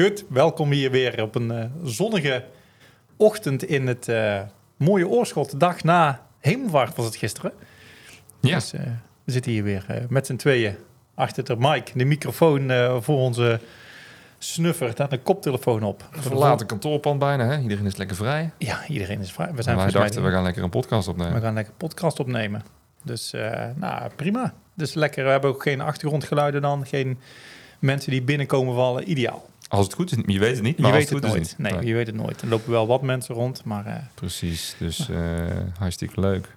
Goed, welkom hier weer op een uh, zonnige ochtend in het uh, mooie Oorschot. De dag na hemelvaart was het gisteren. Ja. Dus, uh, we zitten hier weer met z'n tweeën achter de mic, de microfoon voor onze snuffer, daar de koptelefoon op. Verlaten kantoorpand bijna, hè? Iedereen is lekker vrij. Ja, iedereen is vrij. We zijn wij dachten, we gaan lekker een podcast opnemen. We gaan lekker een podcast opnemen. Dus, nou, prima. Dus lekker, we hebben ook geen achtergrondgeluiden dan, geen mensen die binnenkomen vallen. Ideaal. Als het goed is, je weet het niet. Maar je weet het, het nooit. Nee, je weet het nooit. Er lopen wel wat mensen rond, maar... Uh, Precies, dus uh, hartstikke leuk.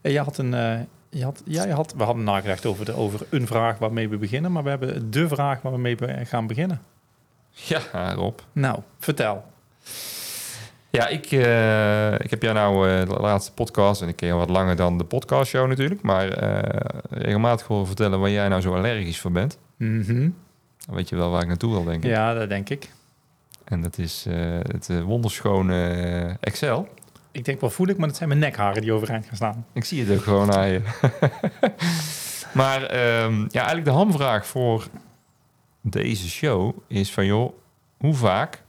Je had een... Uh, je had, ja, je had, we hadden nagedacht over, de, over een vraag waarmee we beginnen, maar we hebben de vraag waarmee we gaan beginnen. Ja, Rob. Nou, vertel. Ja, ik, ik heb jou nou de laatste podcast, en ik ken je wat langer dan de podcastshow natuurlijk, maar regelmatig horen vertellen waar jij nou zo allergisch voor bent. Mhm. Dan weet je wel waar ik naartoe wil, denk ik. Ja, dat denk ik. En dat is uh, het uh, wonderschone uh, Excel. Ik denk wel voel ik, maar dat zijn mijn nekharen die overeind gaan staan. Ik zie het ook gewoon aan je. maar um, ja, eigenlijk de hamvraag voor deze show is van... joh, hoe vaak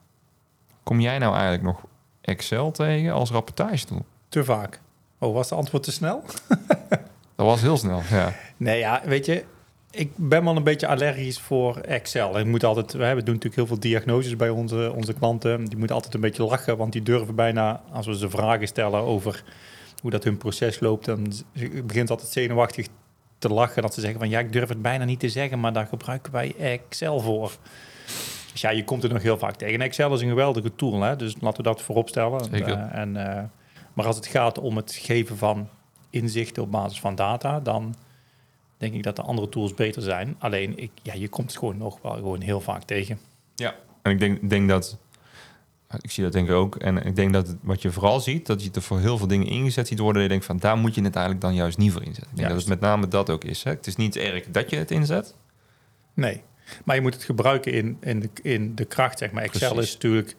kom jij nou eigenlijk nog Excel tegen als rapportage Te vaak. Oh, was de antwoord te snel? dat was heel snel, ja. Nee, ja, weet je ik ben wel een beetje allergisch voor Excel. Ik moet altijd, we doen natuurlijk heel veel diagnoses bij onze, onze klanten. Die moeten altijd een beetje lachen, want die durven bijna, als we ze vragen stellen over hoe dat hun proces loopt, dan begint altijd zenuwachtig te lachen. Dat ze zeggen van ja, ik durf het bijna niet te zeggen, maar daar gebruiken wij Excel voor. Dus ja, je komt er nog heel vaak tegen. Excel is een geweldige tool, hè? dus laten we dat voorop stellen. En, uh, maar als het gaat om het geven van inzichten op basis van data, dan denk ik dat de andere tools beter zijn. Alleen, ik, ja, je komt het gewoon nog wel gewoon heel vaak tegen. Ja, en ik denk, denk dat... Ik zie dat denk ik ook. En ik denk dat wat je vooral ziet, dat je er voor heel veel dingen ingezet ziet worden. Je denkt van, daar moet je het eigenlijk dan juist niet voor inzetten. Ik denk dat het met name dat ook is. Hè? Het is niet erg dat je het inzet. Nee, maar je moet het gebruiken in, in, de, in de kracht, zeg maar. Excel is natuurlijk...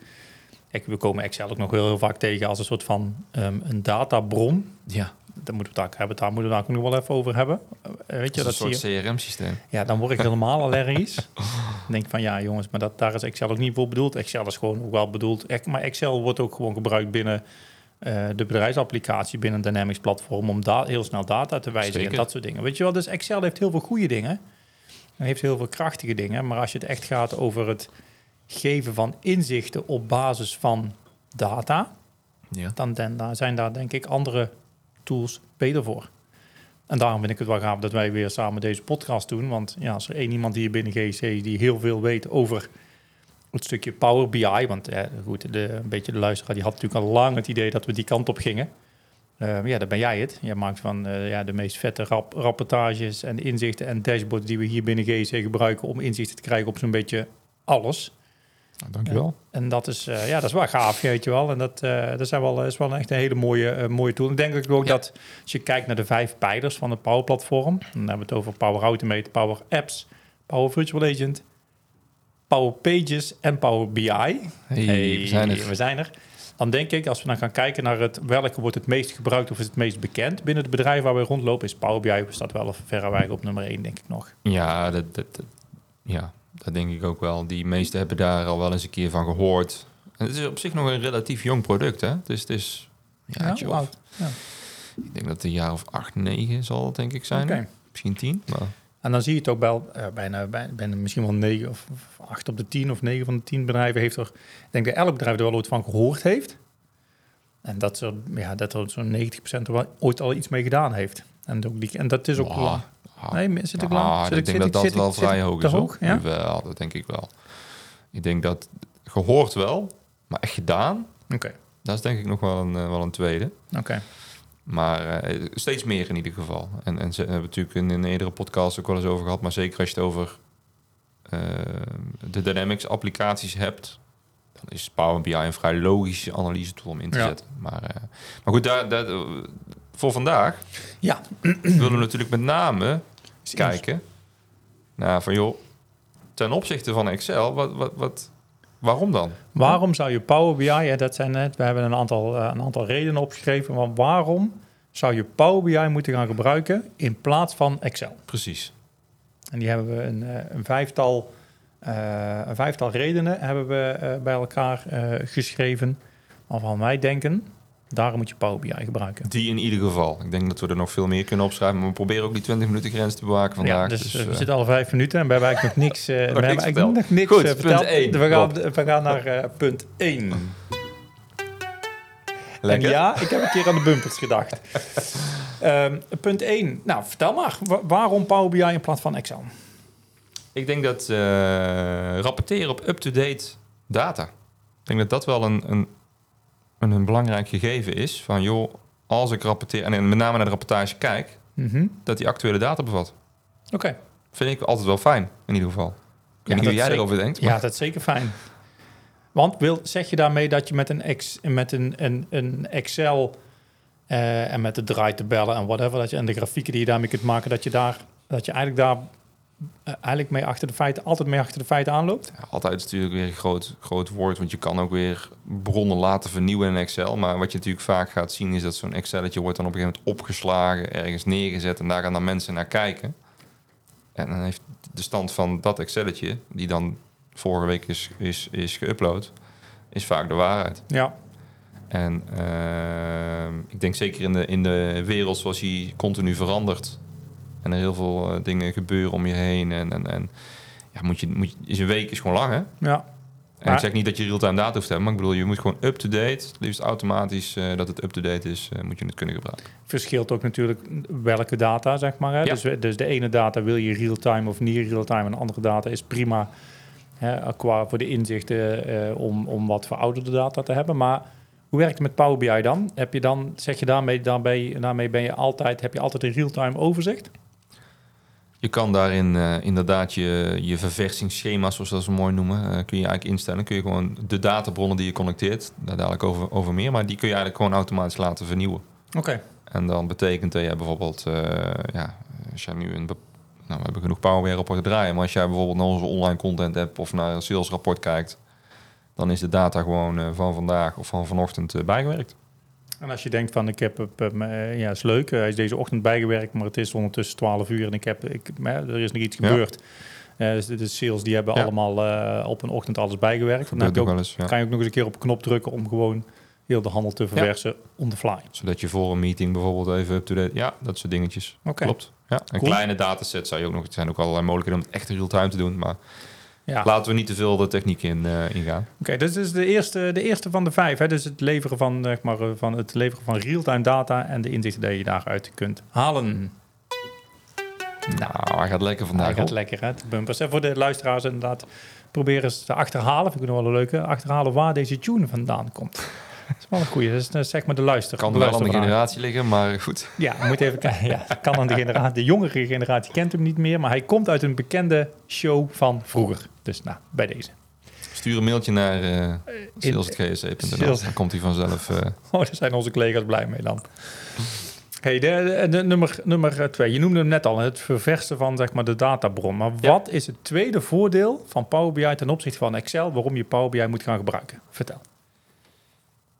Ik, we komen Excel ook nog heel, heel vaak tegen als een soort van um, een databron. Ja daar moeten we het hebben. Daar moeten we het ook nog wel even over hebben. Uh, weet je, dat, een soort CRM-systeem. Ja, dan word ik helemaal allergisch. denk van ja, jongens, maar dat, daar is Excel ook niet voor bedoeld. Excel is gewoon ook wel bedoeld. Maar Excel wordt ook gewoon gebruikt binnen uh, de bedrijfsapplicatie, binnen Dynamics platform, om daar heel snel data te wijzigen en dat soort dingen. Weet je wel, dus Excel heeft heel veel goede dingen. Hij heeft heel veel krachtige dingen. Maar als je het echt gaat over het geven van inzichten op basis van data, ja. dan, dan zijn daar denk ik andere tools beter voor. En daarom vind ik het wel gaaf dat wij weer samen deze podcast doen. Want ja, als er één iemand hier binnen GC die heel veel weet over het stukje Power BI. Want eh, goed, de, een beetje de luisteraar die had natuurlijk al lang het idee dat we die kant op gingen. Uh, ja, dan ben jij het. Jij maakt van uh, ja, de meest vette rap rapportages en inzichten en dashboards die we hier binnen GC gebruiken om inzichten te krijgen op zo'n beetje alles. Nou, dankjewel. En dat is, uh, ja, dat is wel gaaf, weet je wel. En dat, uh, dat zijn wel, is wel echt een hele mooie, uh, mooie tool. Ik denk ook dat als je kijkt naar de vijf pijlers van het Power Platform, dan hebben we het over Power Automate, Power Apps, Power Virtual Agent, Power Pages en Power BI. Hey, hey we, zijn er. we zijn er. Dan denk ik, als we dan gaan kijken naar het, welke wordt het meest gebruikt of is het meest bekend binnen het bedrijf waar we rondlopen, is Power BI staat wel verreweg op nummer 1, denk ik nog. Ja, dat, dat, dat ja, dat denk ik ook wel. Die meesten hebben daar al wel eens een keer van gehoord. En het is op zich nog een relatief jong product, hè? Dus het is ja, ja, oud. Ja. Ik denk dat het een jaar of acht, negen zal het denk ik zijn. Misschien tien. Maar... En dan zie je het ook wel uh, bijna, bijna, misschien wel negen of acht op de tien of negen van de tien bedrijven heeft er, ik denk dat elk bedrijf er wel ooit van gehoord heeft. En dat, er, ja, dat er zo'n 90% er wel ooit al iets mee gedaan heeft. En, ook die, en dat is ook wow. Nee, zit ik ik denk dat dat wel vrij hoog is. Hoog, ja? Wel, dat denk ik wel. Ik denk dat gehoord wel, maar echt gedaan, Oké, dat is denk ik nog wel een, eh, wel een tweede. oké. Maar eh, steeds meer in ieder geval. En, en ze hebben natuurlijk in een eerdere podcast ook wel eens over gehad. Maar zeker als je het over eh, de Dynamics applicaties hebt... dan is Power BI een vrij logische analyse tool om in te Ja. zetten. Maar, maar goed, daar, daar, voor vandaag Ja, willen we natuurlijk met name kijken... naar van joh, ten opzichte van Excel, wat, wat, wat, waarom dan? Waarom zou je Power BI, hè, dat zijn net, we hebben een aantal, eh, een aantal redenen opgeschreven, maar waarom zou je Power BI moeten gaan gebruiken in plaats van Excel? Precies. En die hebben we een, eh, een vijftal, eh, een vijftal redenen hebben we eh, bij elkaar eh, geschreven, waarvan wij denken, daarom moet je Power BI gebruiken. Die in ieder geval. Ik denk dat we er nog veel meer kunnen opschrijven. Maar we proberen ook die 20 minuten grens te bewaken vandaag. ja, dus, dus, eh, we eh, zitten al vijf minuten en we hebben eigenlijk nog niks, eh, we hebben niks eigenlijk nog niks Goed, eh, punt we, gaan, we gaan naar eh, punt 1. Lekker. En ja, ik heb een keer aan de bumpers gedacht. Ehm, punt 1. Nou, vertel maar. Wa- waarom Power BI in plaats van Excel? Ik denk dat eh, rapporteren op up-to-date data. Ik denk dat dat wel een, een, een, een belangrijk gegeven is. Van joh, als ik rapporteer en met name naar de rapportage kijk, Mhm. dat die actuele data bevat. Oké. Vind ik altijd wel fijn, in ieder geval. Ik weet niet hoe jij erover denkt. Ja, dat is zeker fijn. Want wil, zeg je daarmee dat je met een, ex, met een, een, een Excel eh, en met de draaitabellen en whatever, dat je, en de grafieken die je daarmee kunt maken, dat je, daar, dat je eigenlijk daar eigenlijk mee achter de feiten, altijd mee achter de feiten aanloopt? Ja, altijd is natuurlijk weer een groot, groot woord, want je kan ook weer bronnen laten vernieuwen in Excel. Maar wat je natuurlijk vaak gaat zien is dat zo'n Excelletje wordt dan op een gegeven moment opgeslagen, ergens neergezet en daar gaan dan mensen naar kijken. En dan heeft de stand van dat Excelletje, die dan vorige week is, is, is geüpload, is vaak de waarheid. Ja, En ehm, ik denk zeker in de, in de wereld zoals die continu verandert en er heel veel eh, dingen gebeuren om je heen en, en, en ja, moet je, moet je, is een week is gewoon lang hè? ja. En ik zeg niet dat je real-time data hoeft te hebben, maar ik bedoel, je moet gewoon up-to-date, het liefst automatisch eh, dat het up-to-date is, eh, moet je het kunnen gebruiken. verschilt ook natuurlijk welke data, zeg maar. Hè? Ja. Dus, dus de ene data wil je real-time of niet real-time. En de andere data is prima hè, qua voor de inzichten om, om wat verouderde data te hebben. Maar hoe werkt het met Power BI dan? Heb je dan, zeg je daarmee, daarbij, daarmee ben je altijd, heb je altijd een real-time overzicht? Je kan daarin eh, inderdaad je, je verversingsschema's, zoals dat ze mooi noemen, eh, kun je eigenlijk instellen. Kun je gewoon de databronnen die je connecteert, daar dadelijk over, over meer, maar die kun je eigenlijk gewoon automatisch laten vernieuwen. Oké. En dan betekent dat jij bijvoorbeeld, eh, ja, als jij nu een... Nou, we hebben genoeg Power BI rapporten draaien, maar als jij bijvoorbeeld naar onze online content hebt of naar een salesrapport kijkt, dan is de data gewoon van vandaag of van vanochtend bijgewerkt. En als je denkt van ik heb, heb, eh, ja, is leuk, eh, hij is deze ochtend bijgewerkt, maar het is ondertussen 12 uur en ik heb, ik, eh, er is nog iets Ja. gebeurd. Eh, dus de sales die hebben Ja. allemaal eh, op een ochtend alles bijgewerkt. Dan ook eens, ja. kan je ook nog eens een keer op een knop drukken om gewoon heel de handel te verversen on the fly. Zodat je voor een meeting bijvoorbeeld even up-to-date... Ja, dat soort dingetjes. Klopt. Ja, een Cool. kleine dataset zou je ook nog... Er zijn ook allerlei mogelijkheden om het echt real-time te doen. Maar Ja. laten we niet te veel de techniek in eh, ingaan. Oké, dus dit is de eerste, de eerste van de vijf. Hè? Dus het leveren van, zeg maar, eh, van, het leveren van real-time data en de inzichten die je daaruit kunt halen. Nou, hij gaat lekker vandaag Hij gaat op. lekker, hè? De bumpers. En voor de luisteraars inderdaad, proberen eens te achterhalen. Vind ik nog wel een leuke. Achterhalen waar deze tune vandaan komt. Dat is wel een goeie. Dat is eh, zeg maar de luister. Kan de wel aan de generatie liggen, maar goed. Ja, we moeten even kijken. Ja, kan aan de generatie. De jongere generatie kent hem niet meer, maar hij komt uit een bekende show van vroeger. Dus nou, bij deze. Stuur een mailtje naar uh, sales.gsc.nl. Sales. Dan komt hij vanzelf... eh, Oh, daar zijn onze collega's blij mee dan. Hey, de, de, de nummer, nummer twee. Je noemde hem net al, het verversen van zeg maar, de databron. Maar Ja. wat is het tweede voordeel van Power BI ten opzichte van Excel... waarom je Power BI moet gaan gebruiken? Vertel.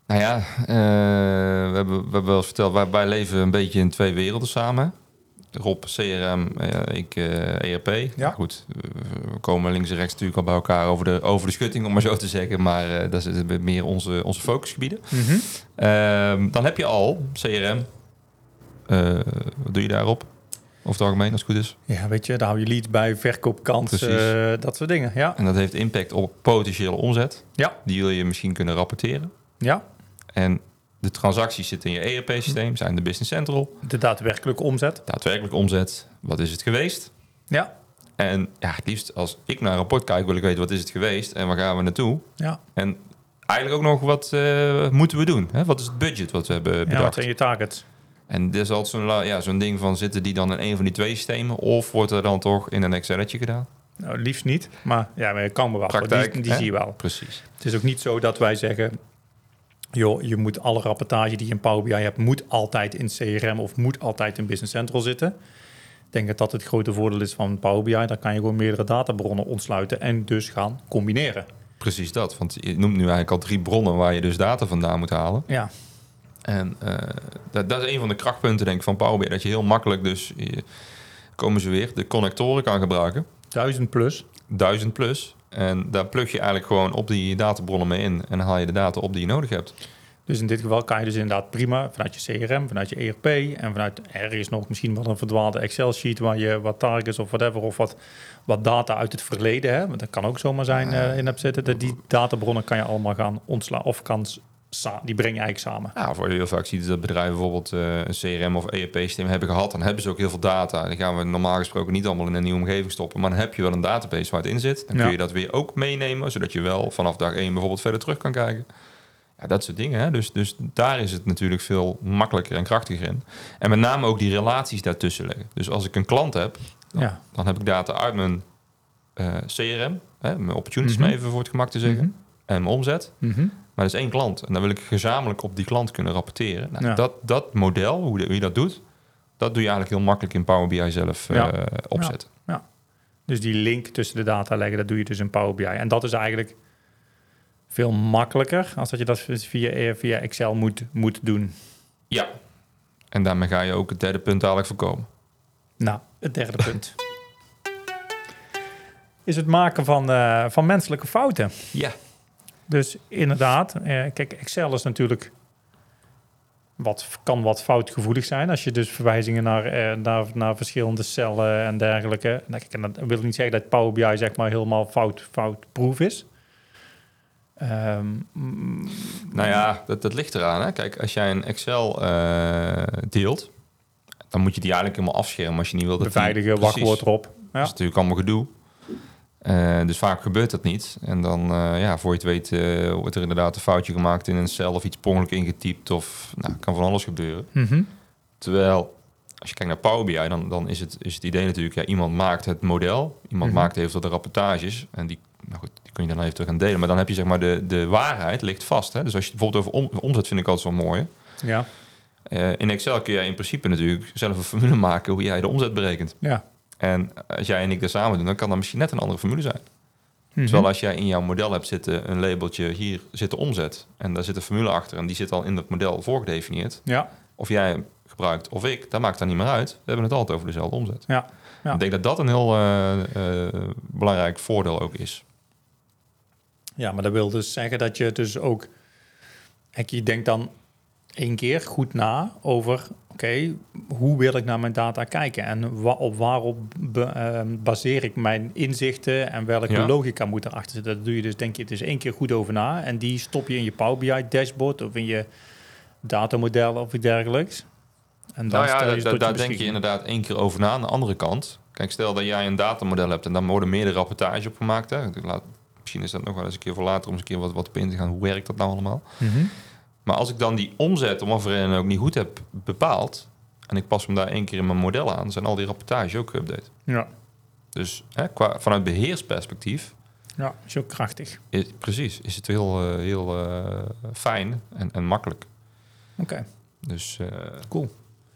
Nou ja, eh, we, hebben, we hebben wel eens verteld, wij, wij leven een beetje in twee werelden samen. Rob, CRM, eh, ik eh, ERP. Ja. Goed, we, komen links en rechts natuurlijk al bij elkaar over de, over de schutting, om maar zo te zeggen. Maar eh, dat is meer onze, onze focusgebieden. Ehm, dan heb je al CRM. Wat doe je daarop? Over het algemeen, als het goed is. Ja, weet je, daar hou je leads bij, verkoopkans, Precies. eh, dat soort dingen. Ja, En dat heeft impact op potentiële omzet. Ja. Die wil je misschien kunnen rapporteren. ja. En de transacties zitten in je ERP-systeem, zijn de Business Central. de daadwerkelijke omzet. Daadwerkelijk omzet, wat is het geweest? Ja, En ja, het liefst als ik naar een rapport kijk, wil ik weten wat is het geweest en waar gaan we naartoe. Ja, En eigenlijk ook nog wat eh, moeten we doen? Hè? Wat is het budget wat we hebben ja wat bedacht? zijn je targets? En dit is altijd zo'n ja, zo'n ding van zitten die dan in een van die twee systemen of wordt er dan toch in een Excelletje gedaan? Nou, liefst niet, maar ja, maar je kan me wel. Praktijk, die die zie je wel. Precies. Het is ook niet zo dat wij zeggen... joh, je moet alle rapportage die je in Power BI hebt... moet altijd in CRM of moet altijd in Business Central zitten. Ik denk dat dat het grote voordeel is van Power BI. Daar kan je gewoon meerdere databronnen ontsluiten... en dus gaan combineren. Precies dat. Want je noemt nu eigenlijk al drie bronnen waar je dus data vandaan moet halen. Ja, En eh, dat, dat is een van de krachtpunten denk ik van Power BI. Dat je heel makkelijk dus, je- komen ze weer, de connectoren kan gebruiken. duizend plus. 1000 plus. En daar plug je eigenlijk gewoon op die databronnen mee in. En haal je de data op die je nodig hebt. Dus in dit geval kan je dus inderdaad prima vanuit je CRM, vanuit je ERP en vanuit ergens nog misschien wel een verdwaalde Excel-sheet waar je wat targets of whatever of wat, wat data uit het verleden, hè, want dat kan ook zomaar zijn, eh, in hebt zitten. Dat die databronnen kan je allemaal gaan ontslaan of kan die breng je eigenlijk samen. Ja, voor je heel vaak ziet dat bedrijven bijvoorbeeld eh, een CRM of ERP-systeem hebben gehad. Dan hebben ze ook heel veel data. Die gaan we normaal gesproken niet allemaal in een nieuwe omgeving stoppen. Maar dan heb je wel een database waar het in zit. Dan kun je dat weer ook meenemen. Zodat je wel vanaf dag 1 bijvoorbeeld verder terug kan kijken. Ja, dat soort dingen. Hè? Dus, dus daar is het natuurlijk veel makkelijker en krachtiger in. En met name ook die relaties daartussen leggen. Dus als ik een klant heb, dan, Ja. dan heb ik data uit mijn eh, CRM. Hè, mijn opportunities, Mhm. even voor het gemak te zeggen. En mijn omzet. Mhm. Maar dat is één klant. En dan wil ik gezamenlijk op die klant kunnen rapporteren. Nou, Ja. dat, dat model, hoe, je dat doet, dat doe je eigenlijk heel makkelijk in Power BI zelf eh, Ja. opzetten. Dus die link tussen de data leggen, dat doe je dus in Power BI. En dat is eigenlijk veel makkelijker als dat je dat via, eh, via Excel moet, moet doen. Ja. En daarmee ga je ook het derde punt dadelijk voorkomen. Nou, het derde punt. Is het maken van, eh, van menselijke fouten. Ja. Dus inderdaad, eh, kijk, Excel is natuurlijk wat, kan wat foutgevoelig zijn. Als je dus verwijzingen naar, eh, naar, naar verschillende cellen en dergelijke. Nou, en dat wil niet zeggen dat Power BI zeg maar helemaal fout, foutproof is. Ehm, mm, Nou ja, dat, dat ligt eraan. Hè? Kijk, als jij een Excel eh, deelt, dan moet je die eigenlijk helemaal afschermen als je niet wil dat die- beveiligen, Precies. wachtwoord erop. Ja. Dat is natuurlijk allemaal gedoe. Eh, dus vaak gebeurt dat niet. En dan, eh, ja, voor je het weet, eh, wordt er inderdaad een foutje gemaakt in een cel of iets per ongeluk ingetypt. Of nou, kan van alles gebeuren. Mhm. Terwijl, als je kijkt naar Power BI, dan, dan is, het, is het idee natuurlijk, ja, iemand maakt het model, iemand Mhm. maakt eventueel de rapportages en die, nou goed, die kun je dan even terug gaan delen. Maar dan heb je zeg maar de, de waarheid ligt vast. Hè? Dus als je bijvoorbeeld over om, omzet, vind ik altijd zo mooi. Ja, in Excel kun jij in principe natuurlijk zelf een formule maken hoe jij de omzet berekent. ja. En als jij en ik dat samen doen, dan kan dat misschien net een andere formule zijn. Mhm. Terwijl als jij in jouw model hebt zitten een labeltje, hier zit de omzet. En daar zit een formule achter en die zit al in dat model voorgedefinieerd. Ja, Of jij gebruikt of ik, dat maakt dan niet meer uit. We hebben het altijd over dezelfde omzet. ja. Ja. Ik denk dat dat een heel eh, eh, belangrijk voordeel ook is. Ja, maar dat wil dus zeggen dat je dus ook... Kijk, je denkt dan één keer goed na over... Oké, hoe wil ik naar mijn data kijken? En wa op waarop be- ehm, baseer ik mijn inzichten... en welke Ja. logica moet erachter zitten? Dat doe je dus, denk je, dus één keer goed over na. En die stop je in je Power BI dashboard... of in je datamodel of iets dergelijks. En dan Nou ja, stel je da- daar denk je inderdaad één keer over na. Aan de andere kant, kijk, stel dat jij een datamodel hebt en daar worden meerdere rapportages op gemaakt. Hè. Laat, misschien is dat nog wel eens een keer voor later om eens een keer wat, wat op in te gaan. Hoe werkt dat nou allemaal? Mhm. Maar als ik dan die omzet om wat voor reden ook niet goed heb bepaald... en ik pas hem daar één keer in mijn model aan... zijn al die rapportages ook geüpdate. Ja. Dus hè, qua, vanuit beheersperspectief... ja, is ook krachtig. Is, precies, is het heel, eh, heel eh, fijn en, en makkelijk. Oké. Dus eh, Cool.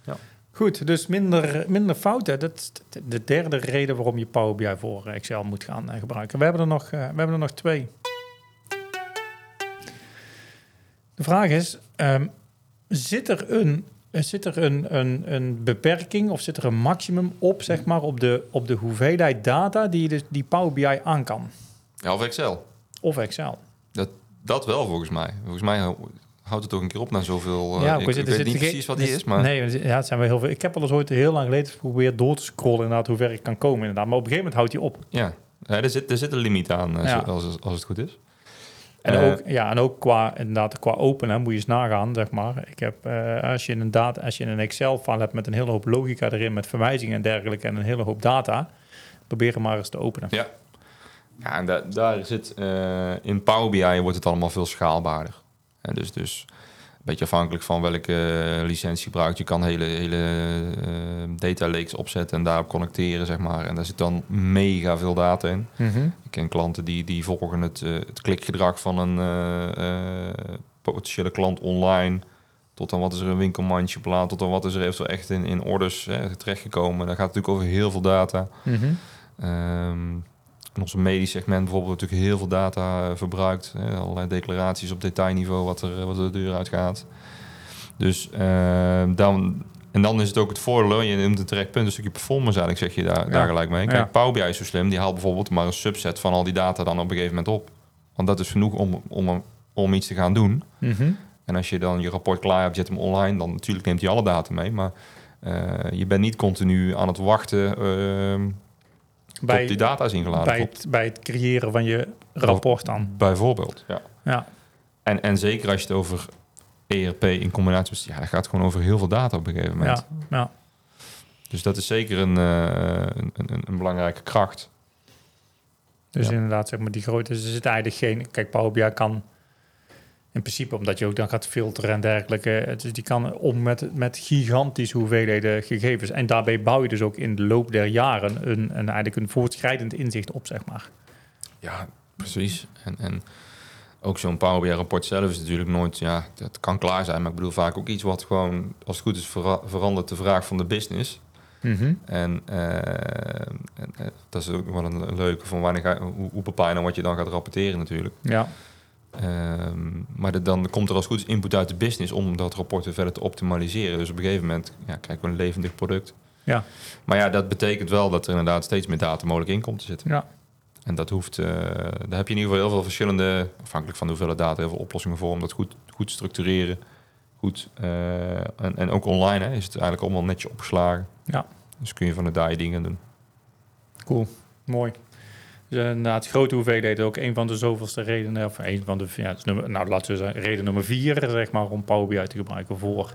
Ja. Goed, dus minder, minder fouten. Dat is de- de derde reden waarom je Power BI voor Excel moet gaan gebruiken. We hebben, er nog, we hebben er nog twee. De vraag is, ehm, zit er, een, eh, zit er een, een, een beperking of zit er een maximum op, zeg maar, op de, op de hoeveelheid data die, je dus, die Power BI aan kan? ja, of Excel. Of Excel? Dat wel volgens mij. Volgens mij hou- houdt het toch een keer op naar zoveel... eh, Ja, ik, ik zit- weet zit niet precies wat die is, maar... Nee, ja, het zijn wel heel veel. Ik heb wel eens ooit heel lang geleden geprobeerd door te scrollen inderdaad hoe ver ik kan komen inderdaad. Maar op een gegeven moment houdt hij op. Ja, ja er, zit, er zit een limiet aan, eh, Ja. als, als het goed is. En, Eh, ook, ja, en ook qua, inderdaad, qua open, hè, moet je eens nagaan, zeg maar. Ik heb, eh, als je een, data, als je een Excel-file hebt met een hele hoop logica erin, met verwijzingen en dergelijke en een hele hoop data, probeer hem maar eens te openen. Ja. Ja, en da- daar zit eh, in Power BI wordt het allemaal veel schaalbaarder. En dus, dus beetje afhankelijk van welke eh, licentie je gebruikt. Je kan hele, hele eh, data lakes opzetten en daarop connecteren, zeg maar. En daar zit dan mega veel data in. Ik ken klanten die, die volgen het, eh, het klikgedrag van een potentiële klant online. Tot dan wat is er een winkelmandje plaat, tot dan wat is er eventueel echt in, in orders hè, terechtgekomen. Daar gaat het natuurlijk over heel veel data. Ehm, in onze medisch segment bijvoorbeeld natuurlijk heel veel data eh, verbruikt. Hè, allerlei declaraties op detailniveau wat er, wat er de deur uit gaat. Dus ehm, dan... En dan is het ook het voordeel, je neemt een terecht punt, een stukje performance eigenlijk, zeg je daar, Ja. daar gelijk mee. Kijk, Ja. Power BI is zo slim, die haalt bijvoorbeeld maar een subset van al die data dan op een gegeven moment op. Want dat is genoeg om, om, om iets te gaan doen. En als je dan je rapport klaar hebt, zet hem online, dan natuurlijk neemt hij alle data mee. Maar eh, je bent niet continu aan het wachten tot die Bij, data is ingeladen. bij, het, bij het creëren van je rapport dan. Bijvoorbeeld, ja. Ja, En, en zeker als je het over ERP in combinatie. Ja, dat gaat gewoon over heel veel data op een gegeven moment. ja, ja. Dus dat is zeker een, eh, een, een, een belangrijke kracht. Dus Ja. inderdaad, zeg maar, die grote... Dus er zit eigenlijk geen... Kijk, Power BI kan in principe, omdat je ook dan gaat filteren en dergelijke... Dus die kan om met, met gigantische hoeveelheden gegevens. En daarbij bouw je dus ook in de loop der jaren... een, een eigenlijk een voortschrijdend inzicht op, zeg maar. Ja, precies. En, en ook zo'n Power BI-rapport zelf is natuurlijk nooit... Ja, dat kan klaar zijn, maar ik bedoel vaak ook iets wat gewoon... als het goed is vera- verandert de vraag van de business... En, eh, en, eh, dat is ook wel een, een leuke van wanneer ga, hoe, hoe bepaal je nou wat je dan gaat rapporteren natuurlijk. Ja, Ehm, maar de- dan komt er als goed is input uit de business om dat rapport weer verder te optimaliseren. Dus op een gegeven moment ja, krijgen we een levendig product. ja, Maar ja, dat betekent wel dat er inderdaad steeds meer data mogelijk in komt te zitten. ja. En dat hoeft, eh, daar heb je in ieder geval heel veel verschillende, afhankelijk van de hoeveelheid data, heel veel oplossingen voor om dat goed, goed te structureren. Goed, eh, en, en ook online hè, is het eigenlijk allemaal netjes opgeslagen. Ja. Dus kun je van de je dingen doen. Cool, mooi. Dus eh, inderdaad, grote hoeveelheden ook een van de zoveelste redenen, of een van de, ja, het is nummer, nou laten we zeggen, reden nummer vier, zeg maar, om Power BI te gebruiken voor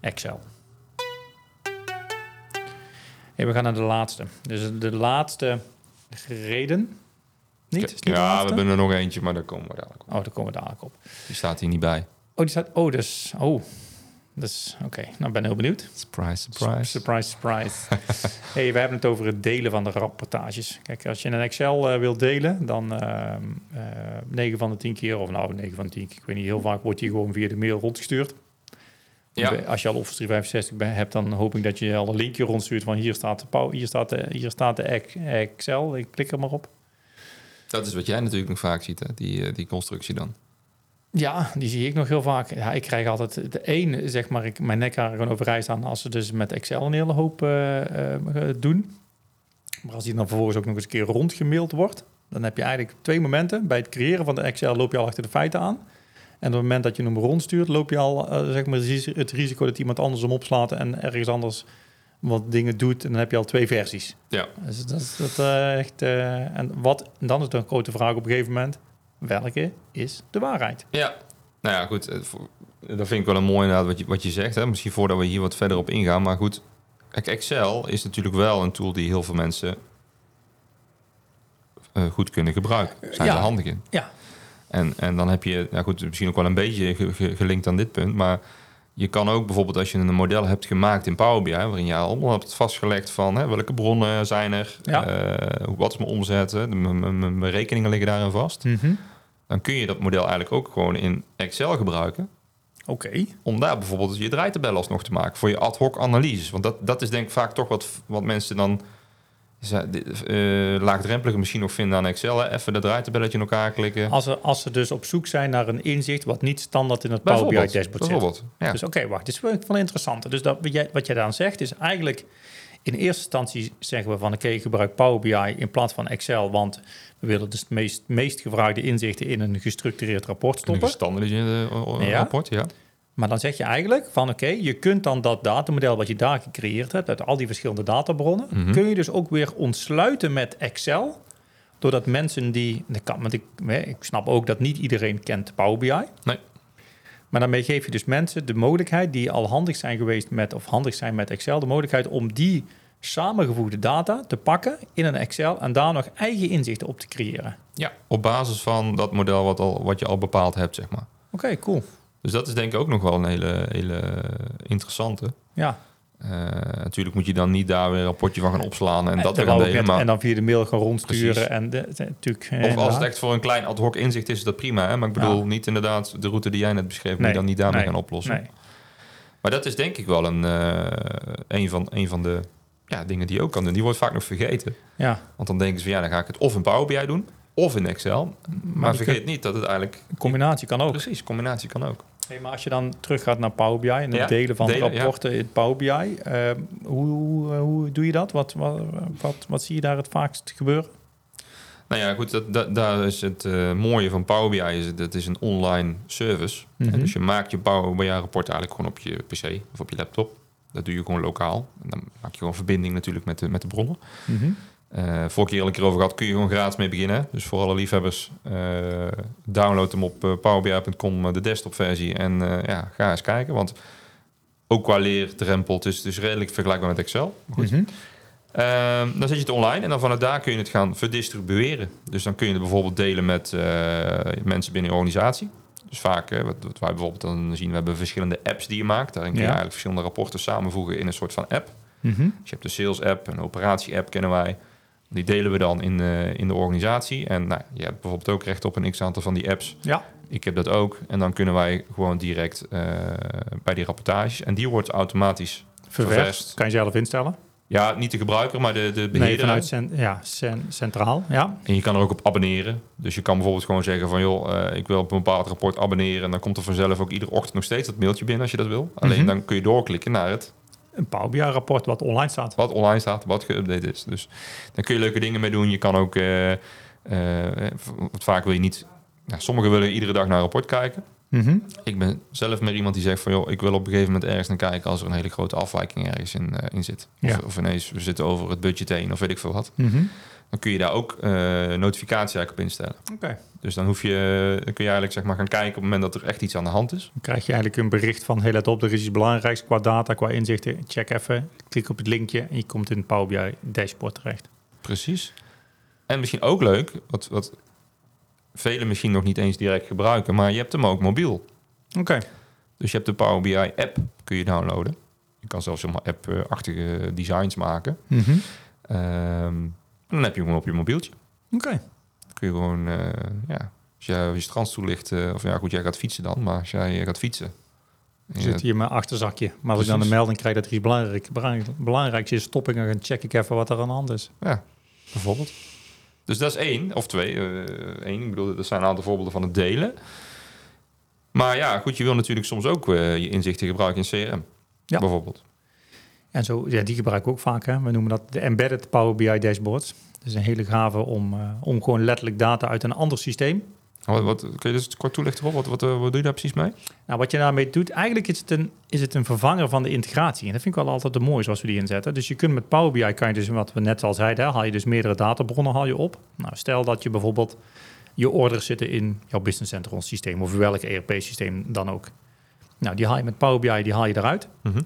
Excel. Hey, we gaan naar de laatste. Dus de laatste reden. Niet? Het ja, we hebben er nog eentje, maar daar komen we dadelijk op. Oh, daar komen we dadelijk op. Die staat hier niet bij. Oh, die staat. Oh, dus. Oh, dus. Oké, nou ben ik heel benieuwd. Surprise, Surprise, surprise. hey, we hebben het over het delen van de rapportages. Kijk, als je een Excel eh, wilt delen, dan ehm eh 9 van de 10 keer, of nou 9 van de 10 keer, ik weet niet, heel vaak wordt die gewoon via de mail rondgestuurd. Ja. Als je al Office 365 ben- hebt, dan hoop ik dat je al een linkje rondstuurt van hier staat de, hier staat de, hier staat de ex- Excel. Ik klik er maar op. Dat is wat jij natuurlijk nog vaak ziet, hè? Die, eh, die constructie dan. Ja, die zie ik nog heel vaak. Ja, ik krijg altijd de één, zeg maar, ik, mijn nek gewoon overeind staan als ze dus met Excel een hele hoop eh, eh, doen. Maar als die dan vervolgens ook nog eens een keer rondgemaild wordt, dan heb je eigenlijk twee momenten. Bij het creëren van de Excel loop je al achter de feiten aan. En op het moment dat je hem rondstuurt, loop je al eh, zeg maar, het risico dat iemand anders hem opslaat en ergens anders wat dingen doet. En dan heb je al twee versies. Ja. Dus dat is dat, eh, echt. eh, en wat, en dan is de grote vraag op een gegeven moment: welke is de waarheid? Ja. Nou ja, goed. eh, Dat vind ik wel een mooi inderdaad wat je, wat je zegt. Hè? Misschien voordat we hier wat verder op ingaan. Maar goed, kijk, Excel is natuurlijk wel een tool die heel veel mensen eh, goed kunnen gebruiken. Zijn Ja. ze handig in. Ja. En, en dan heb je, nou goed, misschien ook wel een beetje ge- ge- gelinkt aan dit punt. Maar je kan ook bijvoorbeeld als je een model hebt gemaakt in Power BI... waarin je allemaal hebt vastgelegd van hè, welke bronnen zijn er... Ja. eh, wat is mijn omzet, mijn- berekeningen liggen daarin vast dan kun je dat model eigenlijk ook gewoon in Excel gebruiken. Oké. Om daar bijvoorbeeld je draaitabel alsnog te maken voor je ad hoc analyses. Want dat, dat is denk ik vaak toch wat, wat mensen dan ze- de- eh, laagdrempeliger misschien nog vinden aan Excel. Hè? Even dat draaitabelletje in elkaar klikken. Als, ze, als ze dus op zoek zijn naar een inzicht wat niet standaard in het Power BI dashboard zit. Ja. Dus oké, wacht. Dit is wel wel interessant. Dus dat, wat, jij, wat jij dan zegt is eigenlijk... In eerste instantie zeggen we van... oké, gebruik Power BI in plaats van Excel... want we willen dus het meest, meest gevraagde inzichten... in een gestructureerd rapport een stoppen. gestandardiseerde eh, Ja. rapport, ja. Maar dan zeg je eigenlijk van... oké, je kunt dan dat datamodel wat je daar gecreëerd hebt... uit al die verschillende databronnen... Mhm. kun je dus ook weer ontsluiten met Excel... doordat mensen die... want ik, ik snap ook dat niet iedereen kent Power BI... Nee. Maar daarmee geef je dus mensen de mogelijkheid die al handig zijn geweest met, of handig zijn met Excel, de mogelijkheid om die samengevoegde data te pakken in een Excel en daar nog eigen inzichten op te creëren. Ja, op basis van dat model wat, al, wat je al bepaald hebt, zeg maar. Oké, cool. Dus dat is denk ik ook nog wel een hele, hele interessante. Ja, Eh, natuurlijk moet je dan niet daar weer een rapportje van gaan opslaan en dat dat weer gaan delen. Maar, en dan via de mail gaan rondsturen. Precies. En de, de- natuurlijk, eh, of als het echt voor een klein ad hoc inzicht is, is dat prima. Hè? Maar ik bedoel Ja. niet inderdaad de route die jij net beschreef, moet Nee, je dan niet daarmee nee, gaan oplossen. Nee. Maar dat is denk ik wel een, eh, een, van, een van de ja, dingen die je ook kan doen. Die wordt vaak nog vergeten. Ja, Want dan denken ze van ja, dan ga ik het of in Power BI doen of in Excel. Maar, vergeet niet dat het eigenlijk... een combinatie kan ook. Precies, combinatie kan ook. Hey, maar als je dan teruggaat naar Power BI en het Ja, delen van delen, ja. rapporten in Power BI, eh, hoe, doe je dat? Wat, wat, wat, wat zie je daar het vaakst gebeuren? Nou ja, goed, dat, dat, daar is het eh, mooie van Power BI. Is, het- dat is een online service. Mhm. Dus je maakt je Power BI rapport eigenlijk gewoon op je PC of op je laptop. Dat doe je gewoon lokaal. En dan maak je gewoon verbinding natuurlijk met de, met de bronnen. Eh vorige keer al een keer over gehad, kun je gewoon gratis mee beginnen. Dus voor alle liefhebbers, eh, download hem op eh, powerbi.com, eh, de desktopversie. En eh, ja, ga eens kijken. Want ook qua leerdrempel, het is, het is redelijk vergelijkbaar met Excel. Goed. Mhm. Ehm, dan zet je het online en dan vanuit daar kun je het gaan verdistribueren. Dus dan kun je het bijvoorbeeld delen met eh, mensen binnen je organisatie. Dus vaak, eh, wat, wat wij bijvoorbeeld dan zien, we hebben verschillende apps die je maakt. Daarin kun je Ja. eigenlijk verschillende rapporten samenvoegen in een soort van app. Mhm. Dus je hebt de sales app, een operatie app kennen wij. Die delen we dan in, eh, in de organisatie. En nou, je hebt bijvoorbeeld ook recht op een x-aantal van die apps. Ja, Ik heb dat ook. En dan kunnen wij gewoon direct eh, bij die rapportages. En die wordt automatisch ververst. Ververst. Kan je zelf instellen. Ja, niet de gebruiker, maar de, de Nee, beheerder. vanuit ja, cen- centraal. Ja. En je kan er ook op abonneren. Dus je kan bijvoorbeeld gewoon zeggen van... joh, eh, ik wil op een bepaald rapport abonneren. En dan komt er vanzelf ook iedere ochtend nog steeds dat mailtje binnen als je dat wil. Alleen Mhm. dan kun je doorklikken naar het Een Power BI rapport wat online staat. wat online staat, wat geüpdate is. Dus daar kun je leuke dingen mee doen. Je kan ook... eh, eh, want vaak wil je niet... Nou, sommigen willen iedere dag naar een rapport kijken. Mhm. Ik ben zelf meer iemand die zegt van... joh, ik wil op een gegeven moment ergens naar kijken... als er een hele grote afwijking ergens in, eh, in zit. Of, Ja. of ineens we zitten over het budget heen of weet ik veel wat. Mhm. Dan kun je daar ook eh, notificatie eigenlijk op instellen. Oké. Dus dan, hoef je, dan kun je eigenlijk zeg maar, gaan kijken op het moment dat er echt iets aan de hand is. Dan krijg je eigenlijk een bericht van, hey, let op, er is iets belangrijks qua data, qua inzichten. Check even, klik op het linkje en je komt in het Power BI dashboard terecht. Precies. En misschien ook leuk, wat, wat velen misschien nog niet eens direct gebruiken, maar je hebt hem ook mobiel. Oké. Dus je hebt de Power BI app, kun je downloaden. Je kan zelfs zomaar app-achtige designs maken. En dan heb je hem op je mobieltje. Oké. Kun je gewoon, eh, ja, als jij je strandstoel ligt, eh, of ja goed, jij gaat fietsen dan, maar als jij gaat fietsen. Ik zit hier mijn achterzakje. Maar als ik dan een melding krijg dat er iets belangrijk, belangrijk, belangrijks is, stop ik en dan check ik even wat er aan de hand is. Ja, bijvoorbeeld. Dus dat is één, of twee. één, ik bedoel, dat zijn een aantal voorbeelden van het delen. Maar ja, goed, je wil natuurlijk soms ook je inzichten gebruiken in CRM. Ja. Bijvoorbeeld. En zo, ja, die gebruik ik ook vaak. Hè. We noemen dat de embedded Power BI dashboards. Dat is een hele gave om, eh, om gewoon letterlijk data uit een ander systeem. Wat, wat, kun je dus kort toelichten, Rob? Wat, wat, eh, wat doe je daar precies mee? Nou, wat je daarmee doet, eigenlijk is het, een, is het een vervanger van de integratie. En dat vind ik wel altijd de mooi zoals we die inzetten. Dus je kunt met Power BI, kan je dus, wat we net al zeiden, hè, haal je dus meerdere databronnen haal je op. Nou, stel dat je bijvoorbeeld je orders zitten in jouw Business Central systeem of welk ERP-systeem dan ook. Nou, die haal je met Power BI, die haal je eruit. Mhm.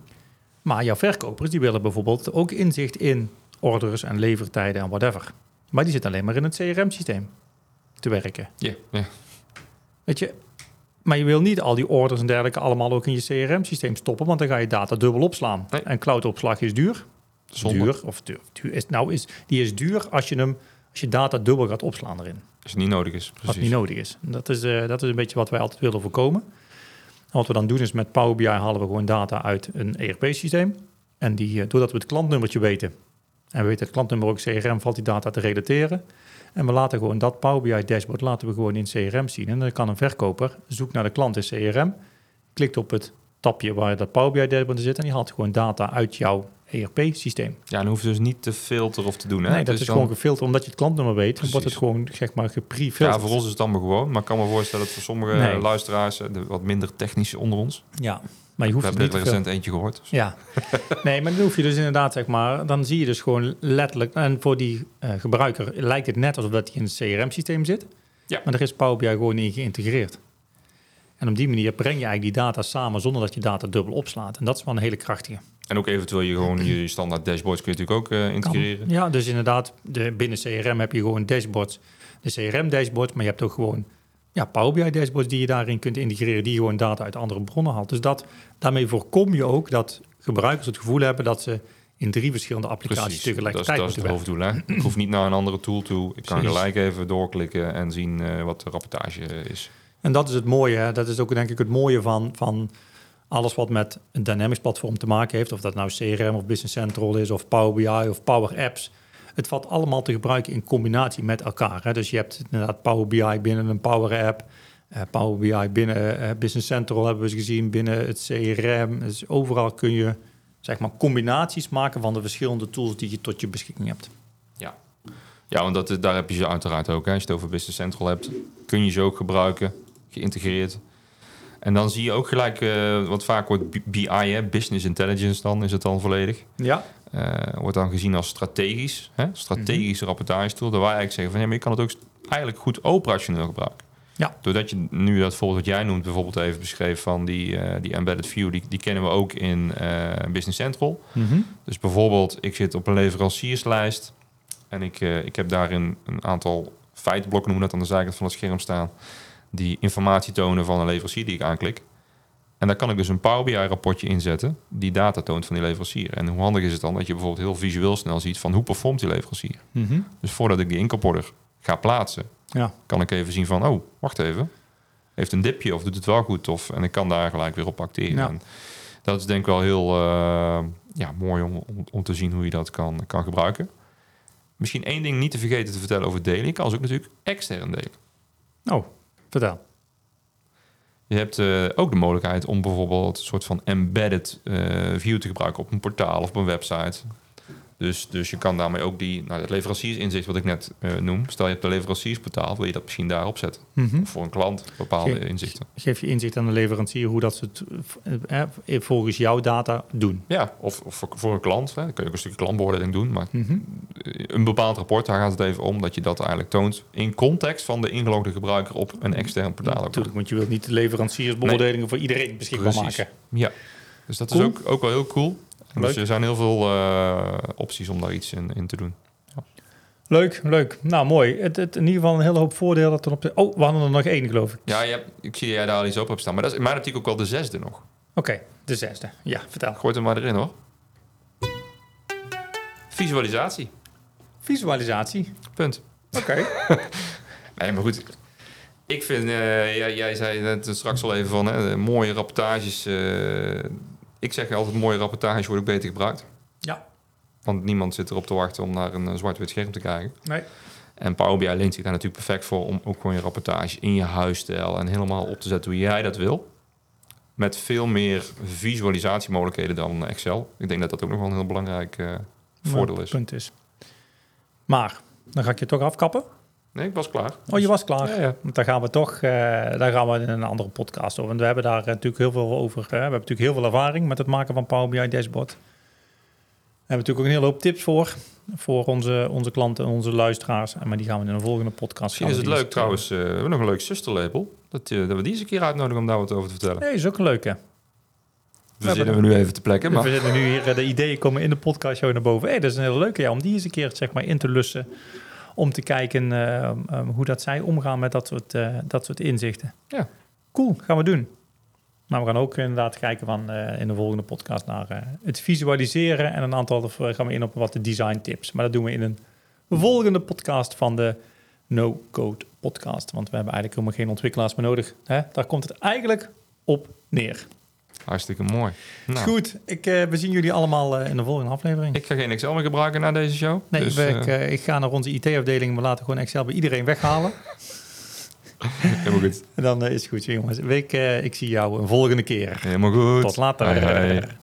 Maar jouw verkopers, die willen bijvoorbeeld ook inzicht in orders en levertijden en whatever. Maar die zitten alleen maar in het CRM-systeem te werken. Ja. Weet je, maar je wil niet al die orders en dergelijke allemaal ook in je CRM-systeem stoppen, want dan ga je data dubbel opslaan. Nee. En cloudopslag is duur. Zonde. Duur, of duur, duur is, nou is, die is duur als je hem, als je data dubbel gaat opslaan erin. Als het niet nodig is. Als Precies. het niet nodig is. Dat is, eh, dat is een beetje wat wij altijd willen voorkomen. Wat we dan doen is met Power BI halen we gewoon data uit een ERP-systeem. En die, eh, doordat we het klantnummertje weten, en we weten het klantnummer ook CRM, valt die data te relateren. En we laten gewoon dat Power BI dashboard laten we gewoon in CRM zien. En dan kan een verkoper zoekt naar de klant in CRM, klikt op het tapje waar dat Power BI dashboard zit en die haalt gewoon data uit jouw ERP-systeem. Ja, dan hoef je dus niet te filteren of te doen. Hè? Nee, dat Dus is dan- gewoon gefilterd. Omdat je het klantnummer weet, dan wordt het Precies. gewoon zeg maar geprefilterd. Ja, voor ons is het allemaal gewoon. Maar ik kan me voorstellen dat voor sommige Nee. luisteraars, eh, de wat minder technische onder ons, Ja, maar je we hoeft het niet te veel. recent eentje gehoord. Dus. Ja, nee, maar dan hoef je dus inderdaad, zeg maar, dan zie je dus gewoon letterlijk, en voor die eh, gebruiker lijkt het net alsof dat hij in het CRM-systeem zit, Ja. maar er is Power BI gewoon in geïntegreerd. En op die manier breng je eigenlijk die data samen zonder dat je data dubbel opslaat. En dat is wel een hele krachtige. En ook eventueel je gewoon je standaard dashboards kun je natuurlijk ook eh, integreren. Ja, dus inderdaad, de, binnen CRM heb je gewoon dashboards. De CRM-dashboards, maar je hebt ook gewoon ja, Power BI-dashboards die je daarin kunt integreren, die gewoon data uit andere bronnen haalt. Dus dat, daarmee voorkom je ook dat gebruikers het gevoel hebben dat ze in drie verschillende applicaties Precies, dat is, tegelijkertijd dat is het moeten hoofddoel. Hè? Ik hoef niet naar een andere tool toe. Ik kan Precies. gelijk even doorklikken en zien eh, wat de rapportage is. En dat is het mooie. Hè? Dat is ook denk ik het mooie van, van alles wat met een Dynamics platform te maken heeft. Of dat nou CRM of Business Central is of Power BI of Power Apps. Het valt allemaal te gebruiken in combinatie met elkaar. Hè? Dus je hebt inderdaad Power BI binnen een Power App. eh, Power BI binnen eh, Business Central hebben we eens gezien. Binnen het CRM. Dus overal kun je zeg maar combinaties maken van de verschillende tools die je tot je beschikking hebt. Ja, want dat, daar heb je ze uiteraard ook. Hè. Als je het over Business Central hebt, kun je ze ook gebruiken, geïntegreerd. En dan zie je ook gelijk, eh, wat vaak wordt BI, hè, Business Intelligence dan, is het dan volledig. Ja, Eh, wordt dan gezien als strategisch, hè, strategische rapportage tool. Daar wij eigenlijk zeggen van, ja, maar je kan het ook eigenlijk goed operationeel gebruiken. Ja. Doordat je nu dat voorbeeld wat jij noemt, bijvoorbeeld even beschreef van die, eh, die embedded view, die, die kennen we ook in Business Central. Dus bijvoorbeeld, ik zit op een leverancierslijst en ik, ik heb daarin een aantal feitenblokken, noemen we dat aan de zijkant van het scherm staan, die informatie tonen van een leverancier die ik aanklik. En daar kan ik dus een Power BI-rapportje inzetten die data toont van die leverancier. En hoe handig is het dan dat je bijvoorbeeld heel visueel snel ziet van hoe performt die leverancier. Mhm. Dus voordat ik die inkoporder ga plaatsen, ja. kan ik even zien van, oh, wacht even. Heeft een dipje of doet het wel goed? Of, en ik kan daar gelijk weer op acteren. Ja. En dat is denk ik wel heel eh, ja, mooi om, om, om te zien hoe je dat kan, kan gebruiken. Misschien één ding niet te vergeten te vertellen over delen. Je kan ze ook natuurlijk extern delen. Oh, vertel. Je hebt eh, ook de mogelijkheid om bijvoorbeeld een soort van embedded eh, view te gebruiken op een portaal of op een website. Dus, dus je kan daarmee ook die, nou, het leveranciersinzicht wat ik net eh, noem. Stel je hebt een leveranciersportaal, wil je dat misschien daarop zetten. Mhm. Voor een klant bepaalde inzichten. Geef je inzicht aan de leverancier hoe dat ze het eh, eh, volgens jouw data doen. Ja, of, of voor, voor een klant. Hè. Dan kun je ook een stukje klantbeoordeling doen. Maar Mhm. een bepaald rapport, daar gaat het even om dat je dat eigenlijk toont in context van de ingelogde gebruiker op een extern portaal. Natuurlijk, want je wilt niet de leveranciersbeoordelingen voor iedereen beschikbaar Precies. maken. Ja, dus dat Cool. is ook, ook wel heel cool. Dus er zijn heel veel eh, opties om daar iets in, in te doen. Leuk, leuk. Nou, mooi. Het, het, in ieder geval een hele hoop voordelen. Ten opzichte... Oh, we hadden er nog één, geloof ik. Ja, je hebt, ik zie jij daar al iets op hebt staan. Maar dat is in mijn optiek ook wel de zesde nog. Oké, de zesde. Ja, vertel. Gooi het er maar erin hoor. Visualisatie. Visualisatie. Punt. Oké. Nee, maar goed. Ik vind, eh, jij, jij zei net straks al even van hè, mooie rapportages. eh, ik zeg altijd, mooie rapportages worden ook beter gebruikt. Ja. Want niemand zit erop te wachten om naar een eh, zwart-wit scherm te kijken. Nee. En Power BI leent zich daar natuurlijk perfect voor om ook gewoon je rapportage in je huisstijl en helemaal op te zetten hoe jij dat wil. Met veel meer visualisatiemogelijkheden dan Excel. Ik denk dat dat ook nog wel een heel belangrijk eh, voordeel is. Punt is. Maar, dan ga ik je toch afkappen. Nee, ik was klaar. Oh, je was klaar. Ja, ja. Want daar gaan we toch, eh, daar gaan we in een andere podcast over. Want we hebben daar natuurlijk heel veel over. We hebben natuurlijk heel veel ervaring met het maken van Power BI dashboard. We hebben natuurlijk ook een hele hoop tips voor. Voor onze, onze klanten en onze luisteraars. En Maar die gaan we in een volgende podcast Misschien is het leuk trouwens, eh, we hebben nog een leuk zusterlabel. Dat, eh, dat we die eens een keer uitnodigen om daar wat over te vertellen. Nee, is ook een leuke. We zitten we nu even te plekken, maar We zitten nu hier, eh, de ideeën komen in de podcast show naar boven. Hé, dat is een hele leuke, ja, om die eens een keer zeg maar, in te lussen. Om te kijken eh, eh, hoe dat zij omgaan met dat soort, eh, dat soort inzichten. Ja. Cool, gaan we doen. Maar we gaan ook inderdaad kijken van, eh, in de volgende podcast naar het visualiseren. En een aantal of, gaan we in op wat de design tips. Maar dat doen we in een volgende podcast van de No Code podcast. Want we hebben eigenlijk helemaal geen ontwikkelaars meer nodig. Hè? Daar komt het eigenlijk op neer. Hartstikke mooi. Nou, Goed, ik, eh, we zien jullie allemaal eh, in de volgende aflevering. Ik ga geen Excel meer gebruiken na deze show. nee, dus, ik, eh, ik ga naar onze IT-afdeling. We laten gewoon Excel bij iedereen weghalen. helemaal goed. dan is het goed, jongens. Eh, ik zie jou een volgende keer. Helemaal goed. Tot later.